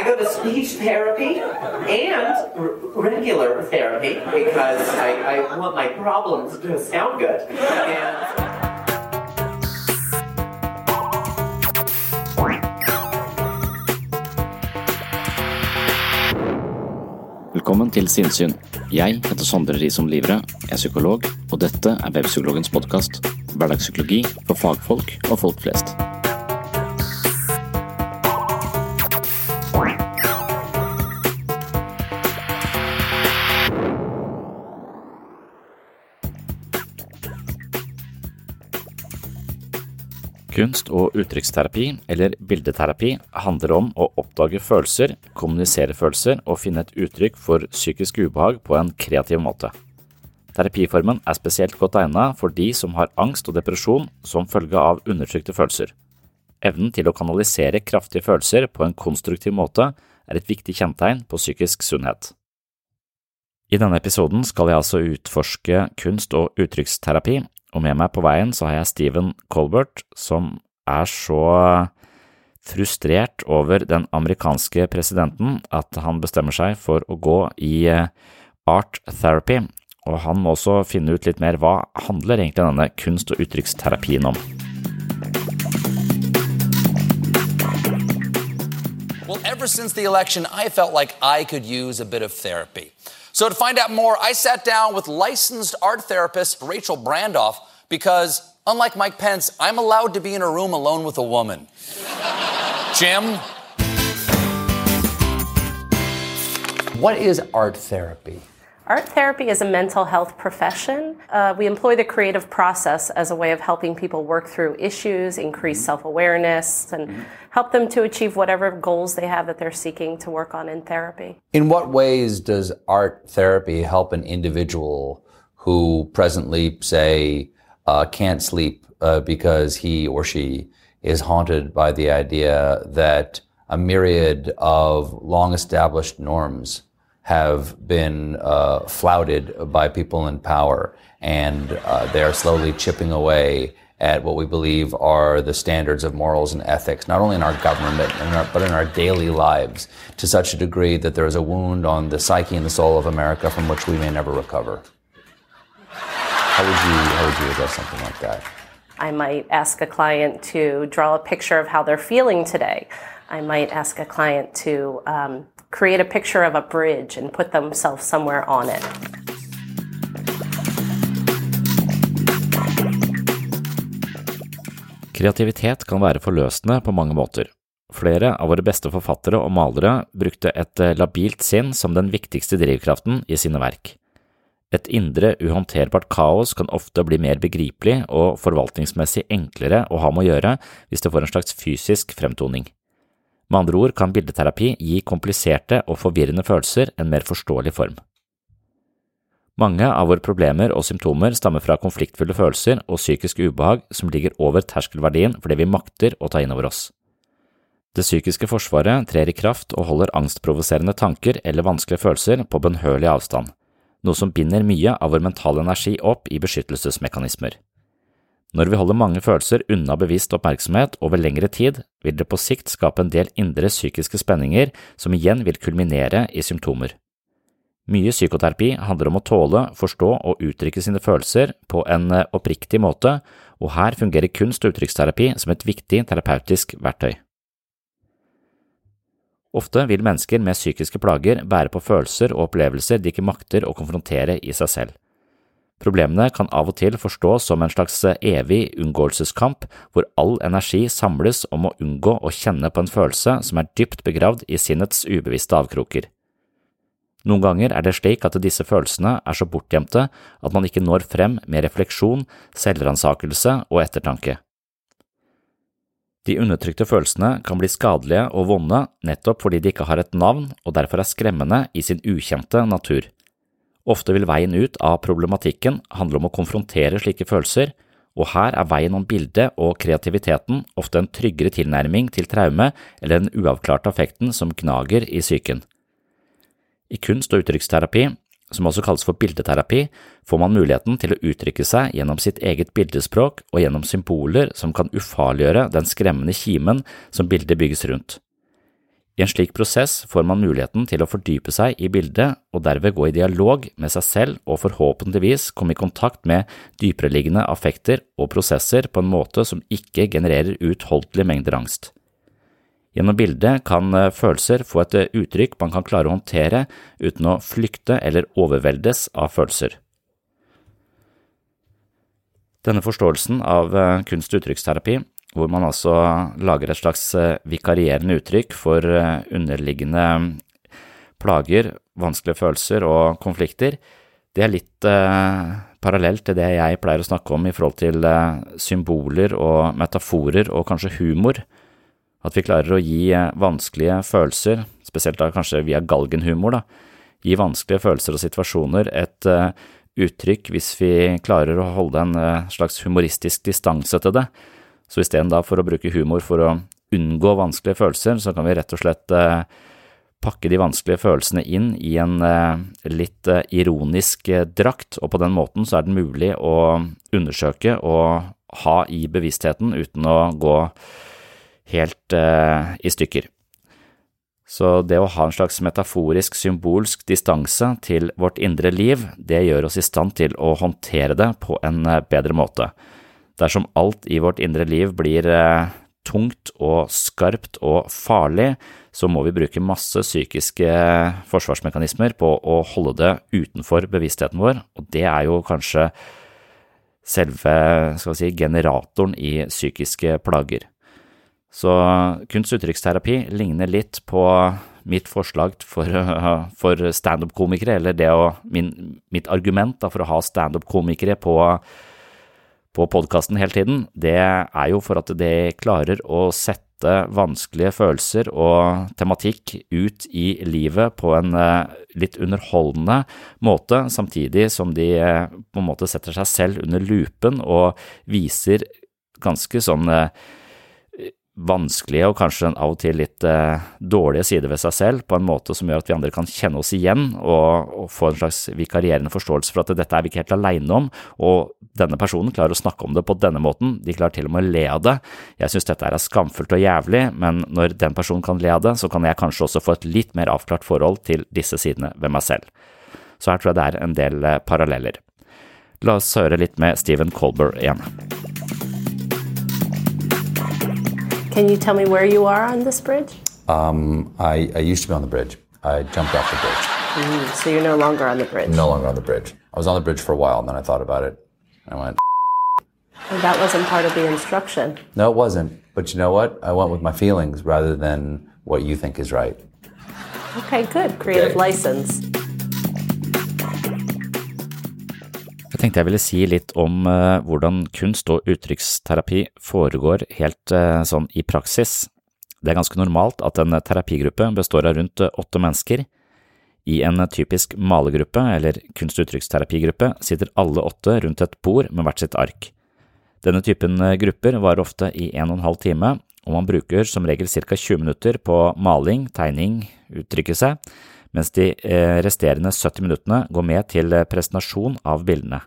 I go to speech therapy and regular therapy because I, I want my problems to sound good. And Velkommen til Sinnsyn. Jeg heter Sondre Risom Livre, jeg er psykolog, og dette er Webpsykologens podkast. Hverdagspsykologi for fagfolk og folk flest. Kunst- og uttrykksterapi, eller bildeterapi, handler om å oppdage følelser, kommunisere følelser og finne et uttrykk for psykisk ubehag på en kreativ måte. Terapiformen er spesielt godt egnet for de som har angst og depresjon som følge av undertrykte følelser. Evnen til å kanalisere kraftige følelser på en konstruktiv måte er et viktig kjennetegn på psykisk sunnhet. I denne episoden skal jeg altså utforske kunst- og uttrykksterapi, og med meg på veien så har jeg Steven Colbert, som er så frustrert over den amerikanske presidenten at han bestemmer seg for å gå i art therapy, og han må også finne ut litt mer hva handler egentlig denne kunst- og uttrykksterapien om. Well, ever since the election, I felt like I could use a bit of therapy. So, to find out more, I sat down with licensed art therapist Rachel Brandoff because, unlike Mike Pence, I'm allowed to be in a room alone with a woman. Jim? What is art therapy? Art therapy is a mental health profession. Uh, we employ the creative process as a way of helping people work through issues, increase self awareness, and help them to achieve whatever goals they have that they're seeking to work on in therapy. In what ways does art therapy help an individual who presently, say, uh, can't sleep uh, because he or she is haunted by the idea that a myriad of long established norms have been uh, flouted by people in power, and uh, they are slowly chipping away at what we believe are the standards of morals and ethics, not only in our government, but in our, but in our daily lives, to such a degree that there is a wound on the psyche and the soul of America from which we may never recover. How would you, how would you address something like that? I might ask a client to draw a picture of how they're feeling today. I might ask a client to um, create a picture of a bridge and put themselves somewhere on it. Kreativitet kan være forløsende på mange måter. Flere av våre beste forfattere og malere brukte et labilt sinn som den viktigste drivkraften i sine verk. Et indre, uhåndterbart kaos kan ofte bli mer begripelig og forvaltningsmessig enklere å ha med å gjøre hvis det får en slags fysisk fremtoning. Med andre ord kan bildeterapi gi kompliserte og forvirrende følelser en mer forståelig form. Mange av våre problemer og symptomer stammer fra konfliktfulle følelser og psykisk ubehag som ligger over terskelverdien for det vi makter å ta inn over oss. Det psykiske forsvaret trer i kraft og holder angstprovoserende tanker eller vanskelige følelser på bønnhørlig avstand, noe som binder mye av vår mentale energi opp i beskyttelsesmekanismer. Når vi holder mange følelser unna bevisst oppmerksomhet over lengre tid, vil det på sikt skape en del indre psykiske spenninger som igjen vil kulminere i symptomer. Mye psykoterapi handler om å tåle, forstå og uttrykke sine følelser på en eh, oppriktig måte, og her fungerer kunst- og uttrykksterapi som et viktig terapeutisk verktøy. Ofte vil mennesker med psykiske plager bære på følelser og opplevelser de ikke makter å konfrontere i seg selv. Problemene kan av og til forstås som en slags eh, evig unngåelseskamp hvor all energi samles om å unngå å kjenne på en følelse som er dypt begravd i sinnets ubevisste avkroker. Noen ganger er det slik at disse følelsene er så bortgjemte at man ikke når frem med refleksjon, selvransakelse og ettertanke. De undertrykte følelsene kan bli skadelige og vonde nettopp fordi de ikke har et navn og derfor er skremmende i sin ukjente natur. Ofte vil veien ut av problematikken handle om å konfrontere slike følelser, og her er veien om bildet og kreativiteten ofte en tryggere tilnærming til traume eller den uavklarte affekten som gnager i psyken. I kunst- og uttrykksterapi, som også kalles for bildeterapi, får man muligheten til å uttrykke seg gjennom sitt eget bildespråk og gjennom symboler som kan ufarliggjøre den skremmende kimen som bildet bygges rundt. I en slik prosess får man muligheten til å fordype seg i bildet og derved gå i dialog med seg selv og forhåpentligvis komme i kontakt med dypereliggende affekter og prosesser på en måte som ikke genererer uutholdelige mengder angst. Gjennom bildet kan eh, følelser få et eh, uttrykk man kan klare å håndtere uten å flykte eller overveldes av følelser. Denne forståelsen av eh, kunst- og uttrykksterapi, hvor man altså lager et slags vikarierende uttrykk for underliggende plager, vanskelige følelser og konflikter, det er litt eh, parallelt til det jeg pleier å snakke om i forhold til eh, symboler og metaforer og kanskje humor. At vi klarer å gi eh, vanskelige følelser, spesielt da kanskje via galgenhumor, da, gi vanskelige følelser og situasjoner et uttrykk hvis vi klarer å holde en slags humoristisk distanse til det. Så istedenfor å bruke humor for å unngå vanskelige følelser, så kan vi rett og slett uh, pakke de vanskelige følelsene inn i en litt ironisk drakt, og på den måten så er det mulig å undersøke og ha i bevisstheten uten å gå helt eh, i stykker. Så det å ha en slags metaforisk, symbolsk distanse til vårt indre liv, det gjør oss i stand til å håndtere det på en eh, bedre måte. Dersom alt i vårt indre liv blir eh, tungt og skarpt og farlig, så må vi bruke masse psykiske forsvarsmekanismer på å holde det utenfor bevisstheten vår, og det er jo kanskje selve si, generatoren i psykiske plager. Så kunst- og uttrykksterapi ligner litt på mitt forslag for, for standup-komikere, eller det å, min, mitt argument da, for å ha standup-komikere på, på podkasten hele tiden, det er jo for at de klarer å sette vanskelige følelser og tematikk ut i livet på en eh, litt underholdende måte, samtidig som de eh, på en måte setter seg selv under lupen og viser ganske sånn eh, vanskelige og kanskje av og til litt eh, dårlige sider ved seg selv på en måte som gjør at vi andre kan kjenne oss igjen og, og få en slags vikarierende forståelse for at dette er vi ikke helt aleine om, og denne personen klarer å snakke om det på denne måten, de klarer til og med å le av det. Jeg synes dette er skamfullt og jævlig, men når den personen kan le av det, så kan jeg kanskje også få et litt mer avklart forhold til disse sidene ved meg selv. Så her tror jeg det er en del eh, paralleller. La oss høre litt med Stephen Colber igjen. Can you tell me where you are on this bridge? Um, I, I used to be on the bridge. I jumped off the bridge. Mm, so you're no longer on the bridge. No longer on the bridge. I was on the bridge for a while, and then I thought about it. I went, Well, that wasn't part of the instruction. no, it wasn't. But you know what? I went with my feelings rather than what you think is right. Okay, good. Creative Okay. license. Jeg tenkte jeg ville si litt om eh, hvordan kunst- og uttrykksterapi foregår helt eh, sånn i praksis. Det er ganske normalt at en terapigruppe består av rundt åtte mennesker. I en typisk malegruppe eller kunst- og uttrykksterapigruppe sitter alle åtte rundt et bord med hvert sitt ark. Denne typen grupper varer ofte i en og en halv time, og man bruker som regel ca 20 minutter på maling, tegning, uttrykke seg, mens de eh, resterende 70 minuttene går med til presentasjon av bildene.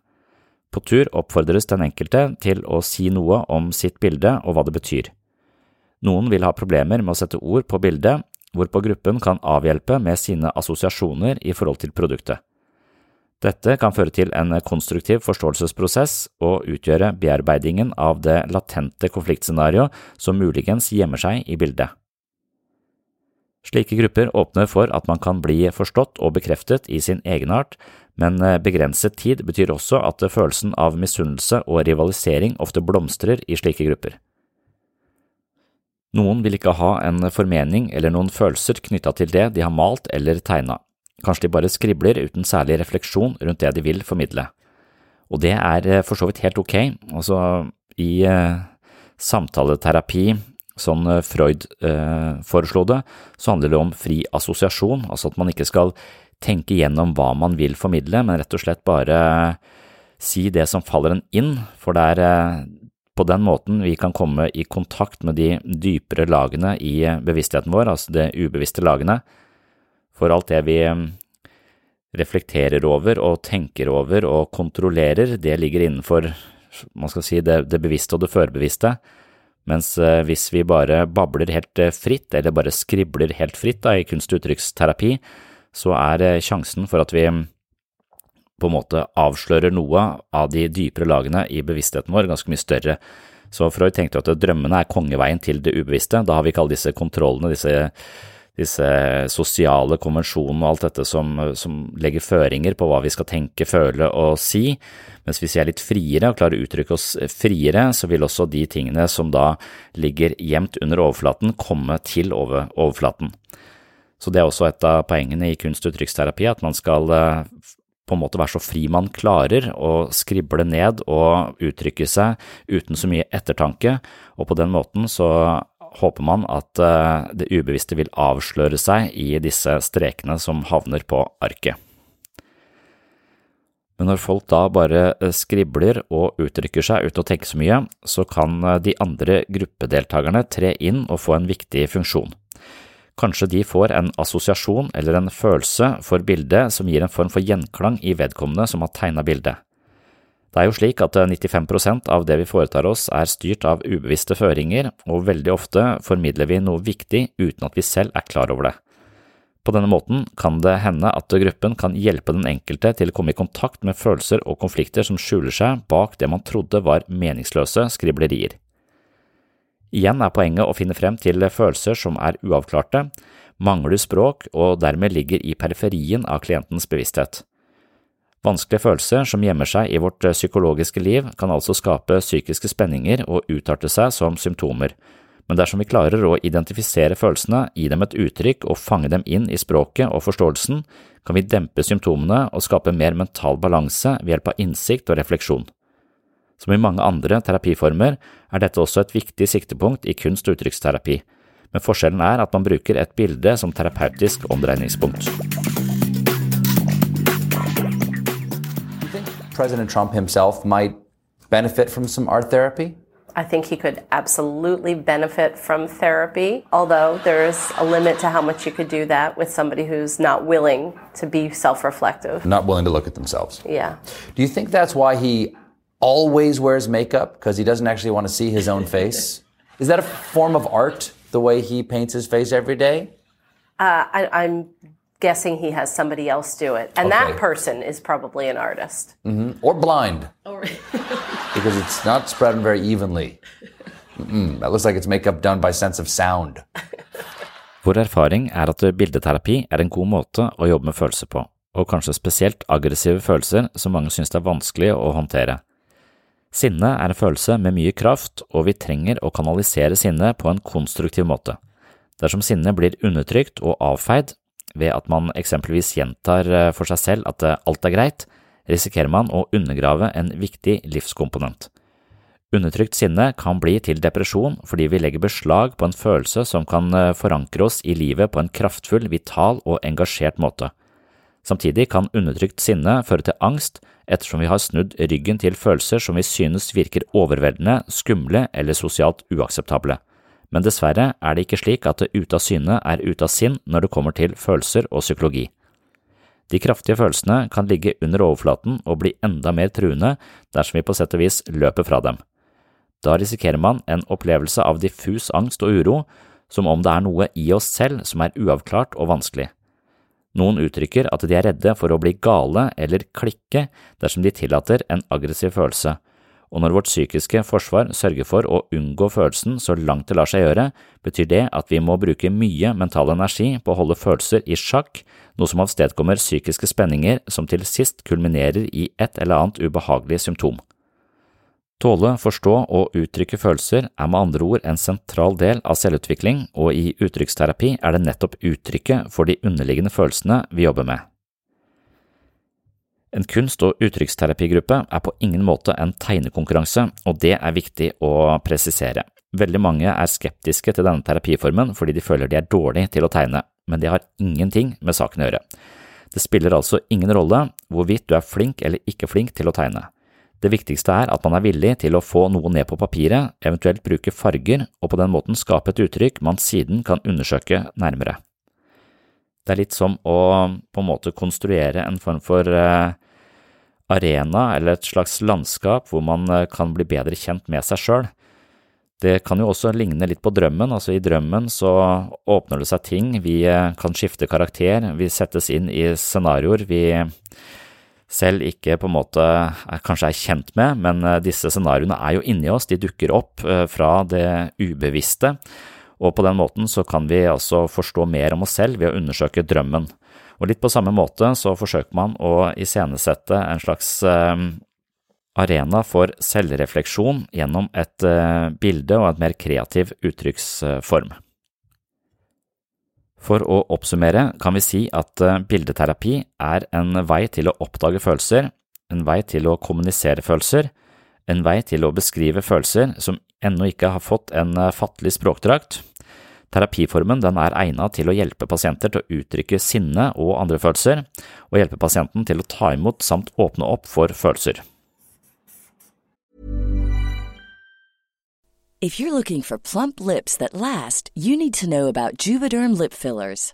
På tur oppfordres den enkelte til å si noe om sitt bilde og hva det betyr. Noen vil ha problemer med å sette ord på bildet, hvorpå gruppen kan avhjelpe med sine assosiasjoner i forhold til produktet. Dette kan føre til en konstruktiv forståelsesprosess og utgjøre bearbeidingen av det latente konfliktscenarioet som muligens gjemmer seg i bildet. Slike grupper åpner for at man kan bli forstått og bekreftet i sin egenart, men begrenset tid betyr også at følelsen av misunnelse og rivalisering ofte blomstrer i slike grupper. Noen vil ikke ha en formening eller noen følelser knytta til det de har malt eller tegna, kanskje de bare skribler uten særlig refleksjon rundt det de vil formidle. Og det er eh, for så vidt helt ok, altså i eh, samtaleterapi, sånn eh, Freud eh, foreslo det, så handler det om fri assosiasjon, altså at man ikke skal tenke gjennom hva man vil formidle, men rett og slett bare si det som faller en inn, for det er eh, på den måten vi kan komme i kontakt med de dypere lagene i bevisstheten vår, altså de ubevisste lagene, for alt det vi mm, reflekterer over og tenker over og kontrollerer, det ligger innenfor man skal si, det, det bevisste og det førbevisste, mens eh, hvis vi bare babler helt eh, fritt, eller bare skribler helt fritt da, i kunst- og uttrykksterapi, så er eh, sjansen for at vi mm, på en måte avslører noe av de dypere lagene i bevisstheten vår, ganske mye større. Så Freud tenkte at drømmene er kongeveien til det ubevisste. Da har vi ikke alle disse kontrollene, disse, disse sosiale konvensjonene og alt dette som, som, legger føringer på hva vi skal tenke, føle og si. Mens hvis vi er litt friere og klarer å uttrykke oss friere, så vil også de tingene som da ligger gjemt under overflaten, komme til over overflaten. Så det er også et av poengene i kunst- og uttrykksterapi, at man skal på en måte være så fri man klarer å skrible ned og uttrykke seg uten så mye ettertanke, og på den måten så håper man at eh, det ubevisste vil avsløre seg i disse strekene som havner på arket. Men når folk da bare eh, skribler og uttrykker seg uten å tenke så mye, så kan eh, de andre gruppedeltakerne tre inn og få en viktig funksjon. Kanskje de får en assosiasjon eller en følelse for bildet som gir en form for gjenklang i vedkommende som har tegna bildet. Det er jo slik at 95 eh, av det vi foretar oss er styrt av ubevisste føringer, og veldig ofte formidler vi noe viktig uten at vi selv er klar over det. På denne måten kan det hende at gruppen kan hjelpe den enkelte til å komme i kontakt med følelser og konflikter som skjuler seg bak det man trodde var meningsløse skriblerier. Igjen er poenget å finne frem til følelser som er uavklarte, mangler språk og dermed ligger i periferien av klientens bevissthet. Vanskelige følelser som gjemmer seg i vårt psykologiske liv, kan altså skape psykiske spenninger og utarte seg som symptomer, men dersom vi klarer å identifisere følelsene, gi dem et uttrykk og fange dem inn i språket og forståelsen, kan vi dempe symptomene og skape mer mental balanse ved hjelp av innsikt og refleksjon. Som i mange andre terapiformer er dette også et viktig siktepunkt i kunst- og uttrykksterapi, men forskjellen er at man bruker et bilde som terapeutisk omdreiningspunkt. President Trump himself might benefit from some art therapy? I think he could absolutely benefit from therapy, although there's a limit to how much you could do that with somebody who's not willing to be self reflective. Not willing to look at themselves. Yeah. Do you think that's why he always wears makeup because he doesn't actually want to see his own face? Is that a form of art, the way he paints his face every day? Uh, I, I'm guessing he has somebody else do it. And Okay. that person is probably an artist. Or blind? because it's not spread very evenly. Mm-mm, that looks like it's makeup done by sense of sound. Vår erfaring er at bildeterapi er en god måte å jobbe med følelser på, og kanskje spesielt aggressive følelser som mange synes det er vanskelig å håndtere. Sinne er en følelse med mye kraft, og vi trenger å kanalisere sinne på en konstruktiv måte. Dersom sinne blir undertrykt og avfeid ved at man eksempelvis gjentar eh, for seg selv at eh, alt er greit, risikerer man å undergrave en viktig livskomponent. Undertrykt sinne kan bli til depresjon fordi vi legger beslag på en følelse som kan eh, forankre oss i livet på en kraftfull, vital og engasjert måte. Samtidig kan undertrykt sinne føre til angst ettersom vi har snudd ryggen til følelser som vi synes virker overveldende, skumle eller sosialt uakseptable. Men dessverre er det ikke slik at det ute av syne er ute av sinn når det kommer til følelser og psykologi. De kraftige følelsene kan ligge under overflaten og bli enda mer truende dersom vi på sett og vis løper fra dem. Da risikerer man en opplevelse av diffus angst og uro, som om det er noe i oss selv som er uavklart og vanskelig. Noen uttrykker at de er redde for å bli gale eller klikke dersom de tillater en aggressiv følelse, og når vårt psykiske forsvar sørger for å unngå følelsen så langt det lar seg gjøre, betyr det at vi må bruke mye mental energi på å holde følelser i sjakk, noe som avstedkommer psykiske spenninger som til sist kulminerer i et eller annet ubehagelig symptom. Tåle, forstå og uttrykke følelser er med andre ord en sentral del av selvutvikling, og i uttrykksterapi er det nettopp uttrykket for de underliggende følelsene vi jobber med. En kunst- og uttrykksterapigruppe er på ingen måte en tegnekonkurranse, og det er viktig å presisere. Veldig mange er skeptiske til denne terapiformen fordi de føler de er dårlige til å tegne, men det har ingenting med saken å gjøre. Det spiller altså ingen rolle hvorvidt du er flink eller ikke flink til å tegne. Det viktigste er at man er villig til å få noe ned på papiret, eventuelt bruke farger, og på den måten skape et uttrykk man siden kan undersøke nærmere. Det er litt som å på en måte konstruere en form for eh, arena eller et slags landskap hvor man eh, kan bli bedre kjent med seg sjøl. Det kan jo også ligne litt på drømmen, altså i drømmen så åpner det seg ting, vi eh, kan skifte karakter, vi settes inn i scenarioer, vi selv ikke på en måte er, kanskje er kjent med, men disse scenarioene er jo inni oss, de dukker opp fra det ubevisste, og på den måten så kan vi altså forstå mer om oss selv ved å undersøke drømmen. Og litt på samme måte så forsøker man å iscenesette en slags eh, arena for selvrefleksjon gjennom et bilde og et mer kreativ uttrykksform. For å oppsummere kan vi si at eh, bildeterapi er en vei til å oppdage følelser, en vei til å kommunisere følelser, en vei til å beskrive følelser som ennå ikke har fått en eh, fattelig språkdrakt. Terapiformen er egnet til å hjelpe pasienter til å uttrykke sinne og andre følelser, og hjelpe pasienten til å ta imot samt åpne opp for følelser. If you're looking for plump lips that last, you need to know about Juvederm lip fillers.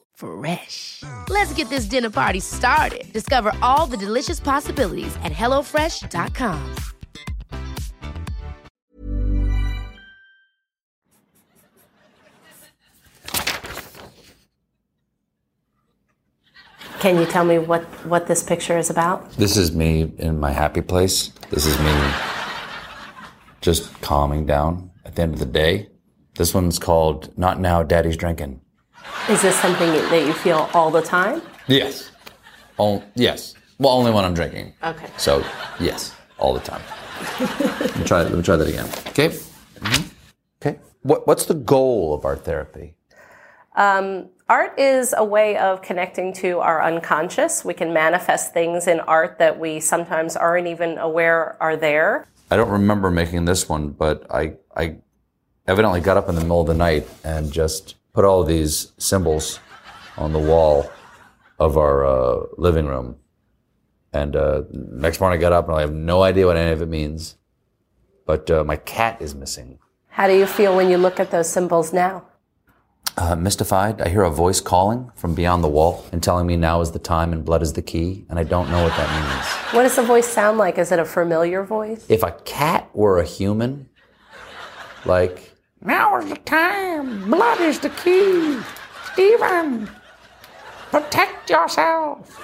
Fresh. Let's get this dinner party started. Discover all the delicious possibilities at hellofresh.com. Can you tell me what, what this picture is about? This is me in my happy place. This is me just calming down at the end of the day. This one's called Not Now, Daddy's Drinking. Is this something that you feel all the time? Yes. Oh, yes. Well, only when I'm drinking. Okay. So, yes, all the time. let, me try, let me try that again. Okay? Mm-hmm. Okay. What, what's the goal of art therapy? Um, art is a way of connecting to our unconscious. We can manifest things in art that we sometimes aren't even aware are there. I don't remember making this one, but I, I evidently got up in the middle of the night and just put all these symbols on the wall of our uh, living room. And uh, next morning I got up and I have no idea what any of it means. But uh, my cat is missing. How do you feel when you look at those symbols now? Uh, mystified. I hear a voice calling from beyond the wall and telling me now is the time and blood is the key, and I don't know what that means. What does the voice sound like? Is it a familiar voice? If a cat were a human, like, now is the time, blood is the key. Steven, protect yourself.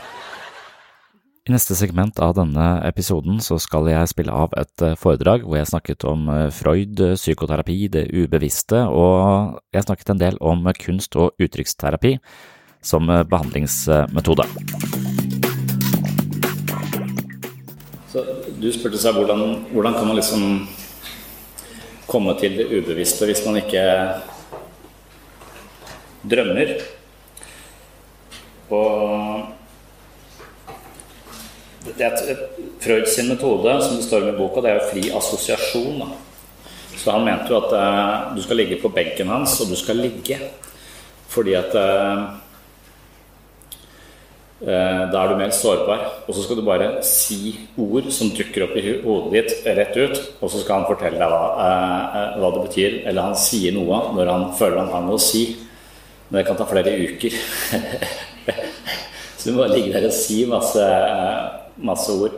I neste segment av denne episoden så skal jeg spille av et eh, foredrag hvor jeg snakket om eh, Freud, psykoterapi, det ubevisste, og jeg snakket en del om kunst- og uttrykksterapi som eh, behandlingsmetode. Så du spurte seg hvordan, hvordan kan man liksom komme til det ubevisste hvis man ikke drømmer? Og Freud sin metode, som det står om i boka, det er jo fri assosiasjon. Så han mente jo at uh, du skal ligge på benken hans, og du skal ligge. Fordi at uh, da er du mer sårbar. Og så skal du bare si ord som dukker opp i hodet ditt rett ut, og så skal han fortelle deg hva, hva det betyr. Eller han sier noe når han føler han har noe å si. Men det kan ta flere uker. så du må bare ligge der og si masse masse ord.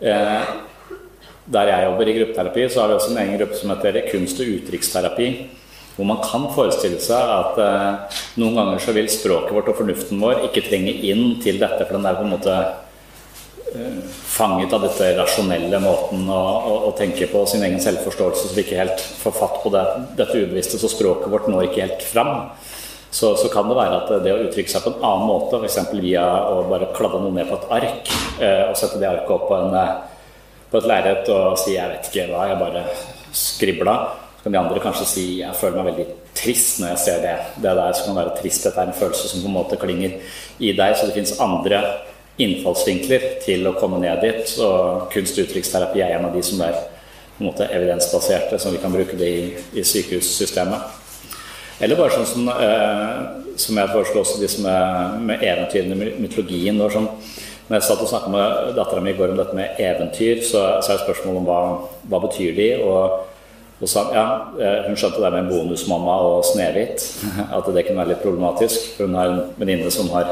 Eh, der jeg jobber i gruppeterapi, så har vi også en egen gruppe som heter kunst- og uttrykksterapi. Hvor man kan forestille seg at eh, noen ganger så vil språket vårt og fornuften vår ikke trenge inn til dette, for den er på en måte eh, fanget av dette rasjonelle måten å, å, å, tenke på sin egen selvforståelse, så vi ikke helt får fatt på det, dette ubevisste, så språket vårt når ikke helt fram. Så, så, kan det være at det å uttrykke seg på en annen måte, f.eks. via å bare kladde noe ned på et ark, eh, og sette det arket opp på, en, eh, på et lerret og si 'jeg vet ikke hva, jeg bare skribla', kan de andre kanskje si 'jeg føler meg veldig trist når jeg ser det'. Det der som kan være dette er en følelse som på en måte klinger i deg, så det fins andre innfallsvinkler til å komme ned dit. Og kunst- og uttrykksterapi er en av de som er på en måte evidensbaserte, som vi kan bruke det i, i sykehussystemet. Eller bare sånn som, eh, som jeg foreslo også, de som er med eventyrene i mytologien. Når, som, jeg satt og snakket med dattera mi i går om dette med eventyr, så, så er spørsmålet om hva, hva betyr de og, og sa, ja, eh, Hun skjønte det med bonusmamma og Snehvit, at det kunne være litt problematisk. For hun har en venninne som har,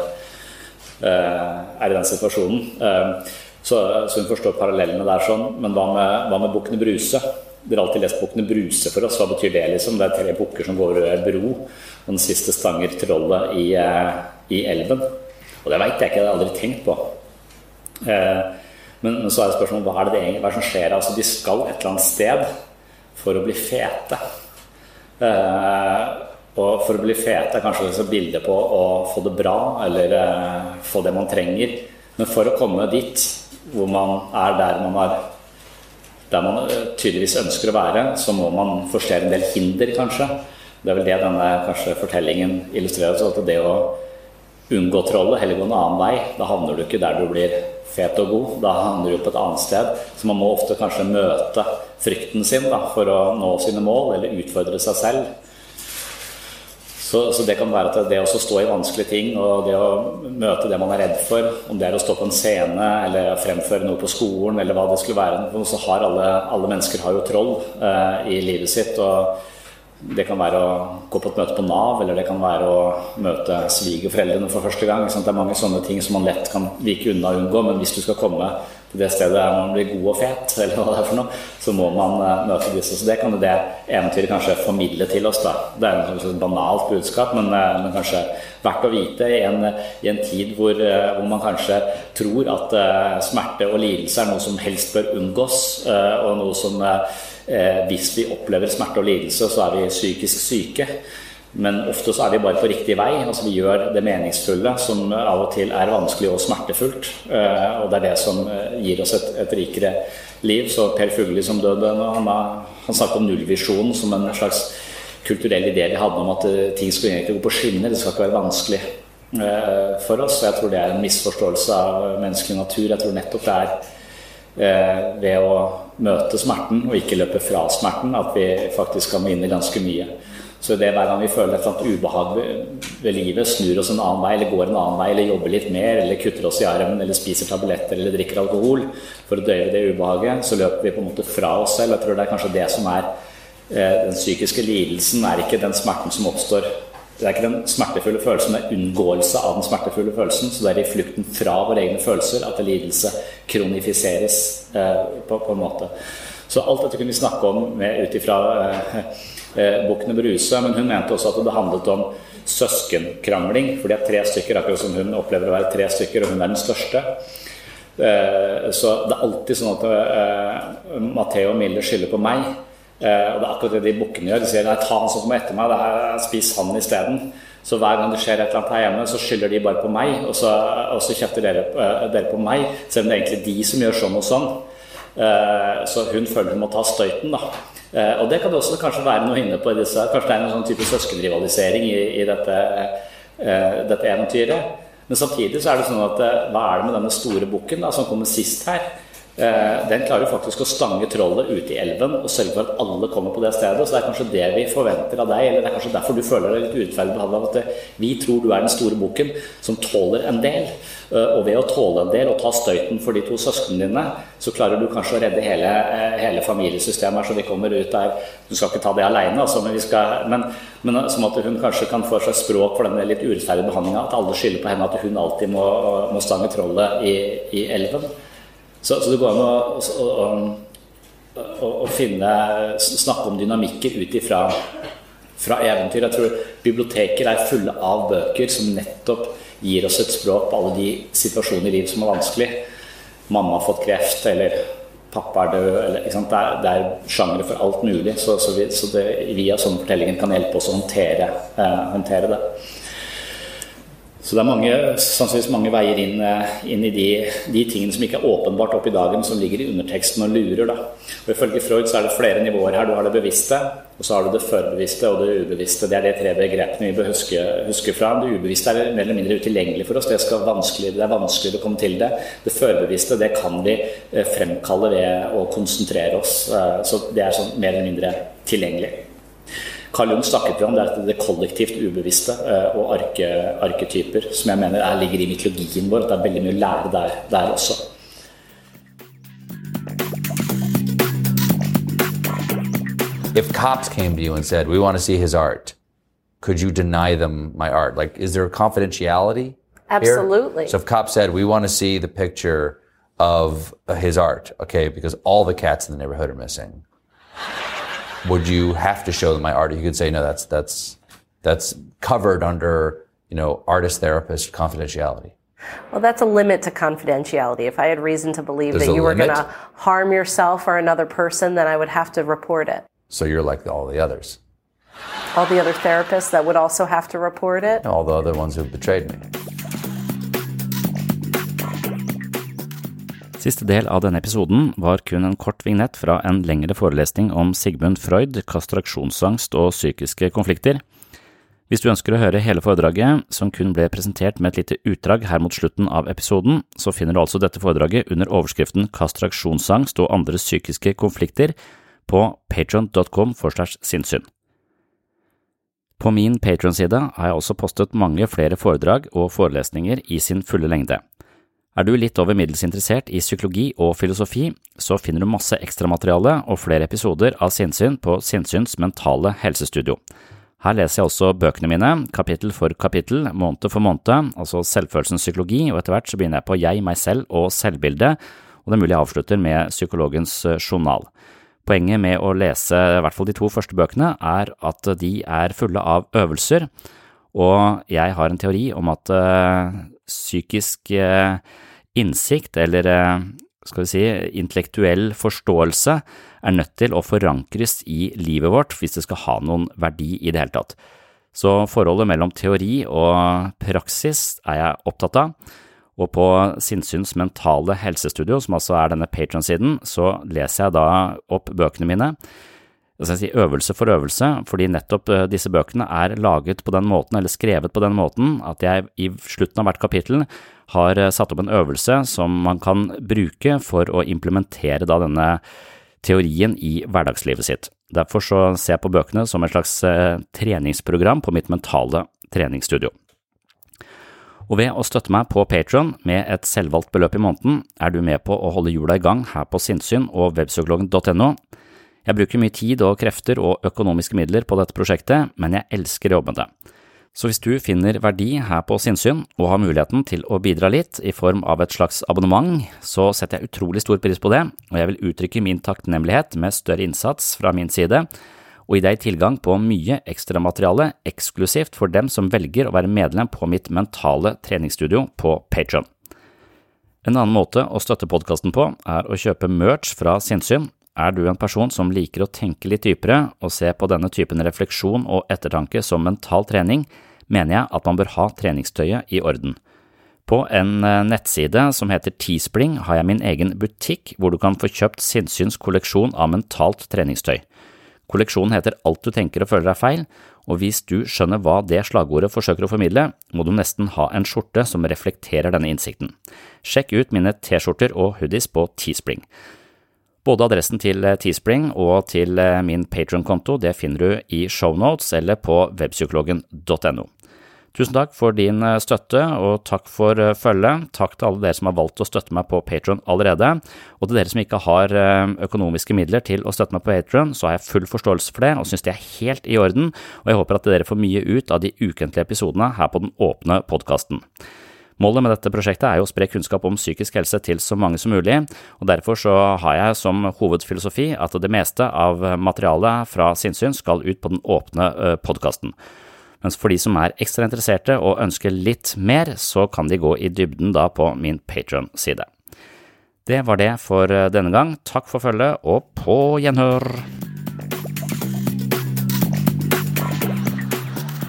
eh, er i den situasjonen. Eh, så, så, hun forstår parallellene der sånn. Men hva med, hva med Bukkene Bruse? Dere har alltid lest bukkene Bruse for oss. Hva betyr det? liksom? Det er tre bukker som går over en bro, og den siste stanger trollet i, i elven. Og det veit jeg ikke, det har jeg aldri tenkt på. Eh, men, men, så er det spørsmålet hva er det, det hva er det som skjer? Altså, de skal et eller annet sted for å bli fete. Eh, og for å bli fete er kanskje også bilde på å få det bra, eller eh, få det man trenger. Men for å komme dit hvor man er der man er der man eh, tydeligvis ønsker å være, så må man forstere en del hinder, kanskje. Det er vel det denne kanskje, fortellingen illustrerer. At det å unngå trollet, heller gå en annen vei, da havner du ikke der du blir fet og god. Da havner du på et annet sted. Så man må ofte kanskje møte frykten sin da, for å nå sine mål, eller utfordre seg selv. Så, så, det kan være at det å stå i vanskelige ting og det å møte det man er redd for, om det er å stå på en scene eller fremføre noe på skolen eller hva det skulle være, så har alle, alle mennesker har jo troll eh, i livet sitt. og det kan være å gå på et møte på Nav, eller det kan være å møte svigerforeldrene for første gang. Det er mange sånne ting som man lett kan vike unna og unngå. Men hvis du skal komme til det stedet der man blir god og fet, eller hva det er for noe, så må man uh, møte disse. Så det kan jo det eventyret kanskje formidle til oss. da. Det er et sånn banalt budskap, men, uh, men, kanskje verdt å vite i en, i en tid hvor, uh, hvor, man kanskje tror at smerte og lidelse er noe som helst bør unngås, og noe som hvis vi opplever smerte og lidelse, så er vi psykisk syke. Men ofte så er vi bare på riktig vei. altså Vi gjør det meningsfulle, som av og til er vanskelig og smertefullt. Eh, og det er det som eh, gir oss et, et rikere liv. Så Per Fugli som døde, han, han snakket om nullvisjonen som en slags kulturell idé vi hadde om at eh, ting skulle egentlig gå på skinner. Det skal ikke være vanskelig for oss. Jeg tror det er en misforståelse av menneskelig natur. Jeg tror nettopp det er ved å møte smerten og ikke løpe fra smerten at vi faktisk kan vinne ganske mye. Så det hver gang vi føler et sånt ubehag ved livet, snur oss en annen vei, eller går en annen vei, eller jobber litt mer, eller kutter oss i armen, eller spiser tabletter, eller drikker alkohol for å døye det ubehaget, så løper vi på en måte fra oss selv. Jeg tror det er kanskje det som er eh, den psykiske lidelsen, er ikke den smerten som oppstår. Det er ikke den smertefulle følelsen, det er unngåelse av den smertefulle følelsen. Så det er i flukten fra våre egne følelser at lidelse kronifiseres eh, på, på, en måte. Så alt dette kunne vi snakke om ut ifra eh, eh, Bukkene Bruse, men hun mente også at det handlet om søskenkrangling. For de er tre stykker, akkurat som hun opplever å være tre stykker, og hun er den største. Eh, så det er alltid sånn at eh, Matheo og Mille skylder på meg. Eh, og det er akkurat det de bukkene gjør. De sier nei, ta han som kommer etter meg, her, spis han isteden. Så hver gang det skjer et eller annet her hjemme, så skylder de bare på meg, og så, og så kjefter dere, uh, dere, på meg, selv om det er egentlig de som gjør sånn og sånn. Uh, så hun føler hun må ta støyten, da. Eh, og det kan det også kanskje være noe inne på i disse Kanskje det er en sånn type søskenrivalisering i, i dette, uh, dette, eventyret. Men samtidig så er det sånn at hva er det med denne store bukken som kommer sist her? Uh, den klarer faktisk å stange trollet ute i elven og sørge for at alle kommer på det stedet. Så det er kanskje det vi forventer av deg, eller det er kanskje derfor du føler deg litt urettferdig behandla. At vi tror du er den store bukken som tåler en del. Eh, og ved å tåle en del og ta støyten for de to søsknene dine, så klarer du kanskje å redde hele, eh, hele familiesystemet. Så vi kommer ut der Du skal ikke ta det aleine, altså, men, men, men, eh, som at hun kanskje kan få seg språk for den litt urettferdige behandlinga. At alle skylder på henne at hun alltid må, må stange trollet i, i elven. Så, så, det går an å, å, å, å finne, snakke om dynamikker ut ifra fra eventyr. Jeg tror biblioteker er fulle av bøker som nettopp gir oss et språk på alle de situasjoner i livet som er vanskelig. Mamma har fått kreft, eller pappa er død. Eller, det, er, det er sjangre for alt mulig. Så, så, vi, så det, via sånne fortellinger kan hjelpe oss å håndtere, eh, håndtere det. Så det er mange, sannsynligvis mange veier inn, eh, inn i de, de, tingene som ikke er åpenbart opp i dagen, som ligger i underteksten og lurer. Da. Og Ifølge Freud så er det flere nivåer her. Du har det bevisste, og så har du det førbevisste og det ubevisste. Det er de tre begrepene vi bør huske, huske fra. Det ubevisste er mer eller mindre utilgjengelig for oss. Det, det er vanskeligere å komme til det. Det førbevisste det kan vi eh, fremkalle ved å konsentrere oss. Eh, så det er sånn mer eller mindre tilgjengelig. Carl Jung snakket om det, det kollektivt ubevisste eh, og arke, arketyper, som jeg mener er, ligger i mytologien vår. At det er veldig mye å lære der, der også. If cops came to you and said, "We want to see his art," could you deny them my art? Like, is there confidentiality? Absolutely. Here? So if cops said, "We want to see the picture of his art," okay, because all the cats in the neighborhood are missing would you have to show them my art? You could say, no, that's that's that's covered under you know artist therapist confidentiality. Well, that's a limit to confidentiality. If I had reason to believe There's that you were going to harm yourself or another person, then I would have to report it. So you're like all the others. All the other therapists that would also have to report it? All the other ones who betrayed me. Siste del av denne episoden var kun en kort vignett fra en lengre forelesning om Sigmund Freud, kastraksjonsangst og psykiske konflikter. Hvis du ønsker å høre hele foredraget, som kun ble presentert med et lite utdrag her mot slutten av episoden, så finner du altså dette foredraget under overskriften Kastraksjonsangst og andre psykiske konflikter på patron.com forslash sinnssyn. På min Patron-side har jeg også postet mange flere foredrag og forelesninger i sin fulle lengde. Er du litt over middels interessert i psykologi og filosofi, så finner du masse ekstramateriale og flere episoder av Sinnsyn på Sinnsyns mentale helsestudio. Her leser jeg også bøkene mine, kapittel for kapittel, måned for måned, altså selvfølelsens psykologi, og etter hvert så begynner jeg på jeg, meg selv og selvbildet, og det er mulig jeg avslutter med psykologens journal. Poenget med å lese i hvert fall de to første bøkene er at de er fulle av øvelser, og jeg har en teori om at psykisk innsikt, eller skal vi si, intellektuell forståelse, er nødt til å forankres i livet vårt hvis det skal ha noen verdi i det hele tatt. Så forholdet mellom teori og praksis er jeg opptatt av, og på Sinnsyns mentale helsestudio, som altså er denne patronsiden, så leser jeg da opp bøkene mine si øvelse for øvelse, fordi nettopp eh, disse bøkene er laget på den måten, eller skrevet på den måten, at jeg i slutten av hvert kapittel har eh, satt opp en øvelse som man kan bruke for å implementere da denne teorien i hverdagslivet sitt. Derfor så ser jeg på bøkene som et slags eh, treningsprogram på mitt mentale treningsstudio. Og ved å støtte meg på Patron med et selvvalgt beløp i måneden, er du med på å holde hjula i gang her på sinnssyn og webpsykologen.no. Jeg bruker mye tid og krefter og økonomiske midler på dette prosjektet, men jeg elsker å jobbe med det. Så hvis du finner verdi her på sinnssyn og har muligheten til å bidra litt i form av et slags abonnement, så setter jeg utrolig stor pris på det, og jeg vil uttrykke min takknemlighet med større innsats fra min side og gi deg tilgang på mye ekstramateriale eksklusivt for dem som velger å være medlem på mitt mentale treningsstudio på Patron. En annen måte å støtte podkasten på er å kjøpe merch fra sinnssyn. Er du en person som liker å tenke litt dypere og se på denne typen refleksjon og ettertanke som mental trening, mener jeg at man bør ha treningstøyet i orden. På en eh, nettside som heter Teespling har jeg min egen butikk hvor du kan få kjøpt Sinnsyns kolleksjon av mentalt treningstøy. Kolleksjonen heter Alt du tenker og føler er feil, og hvis du skjønner hva det slagordet forsøker å formidle, må du nesten ha en skjorte som reflekterer denne innsikten. Sjekk ut mine T-skjorter og hoodies på Teespring. Både adressen til eh, Teespring og til eh, min Patron-konto det finner du i shownotes eller på webpsykologen.no. Tusen takk for din eh, støtte, og takk for følget. Takk til alle dere som har valgt å støtte meg på Patron allerede. Og til dere som ikke har økonomiske midler til å støtte meg på Patron, så har jeg full forståelse for det, og synes det er helt i orden, og jeg håper at dere får mye ut av de ukentlige episodene her på den åpne podkasten. Målet med dette prosjektet er jo å spre kunnskap om psykisk helse til så mange som mulig, og derfor så har jeg som hovedfilosofi at det meste av materialet fra sinnssyn skal ut på den åpne podkasten. Mens for de som er ekstra interesserte og ønsker litt mer, så kan de gå i dybden da på min Patron-side. Det var det for denne gang. Takk for følget, og på gjenhør!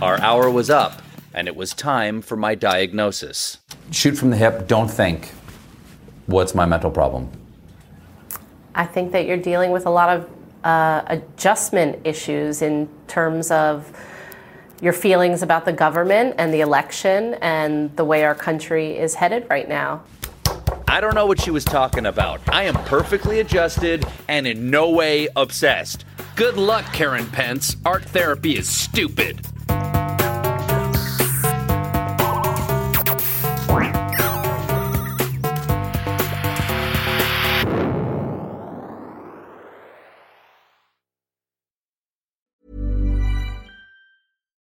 Our hour was up, and it was time for my diagnosis. Shoot from the hip, don't think, what's my mental problem? I think that you're dealing with a lot of uh, adjustment issues in terms of your feelings about the government and the election and the way our country is headed right now. I don't know what she was talking about. I am perfectly adjusted and in no way obsessed. Good luck, Karen Pence. Art therapy is stupid.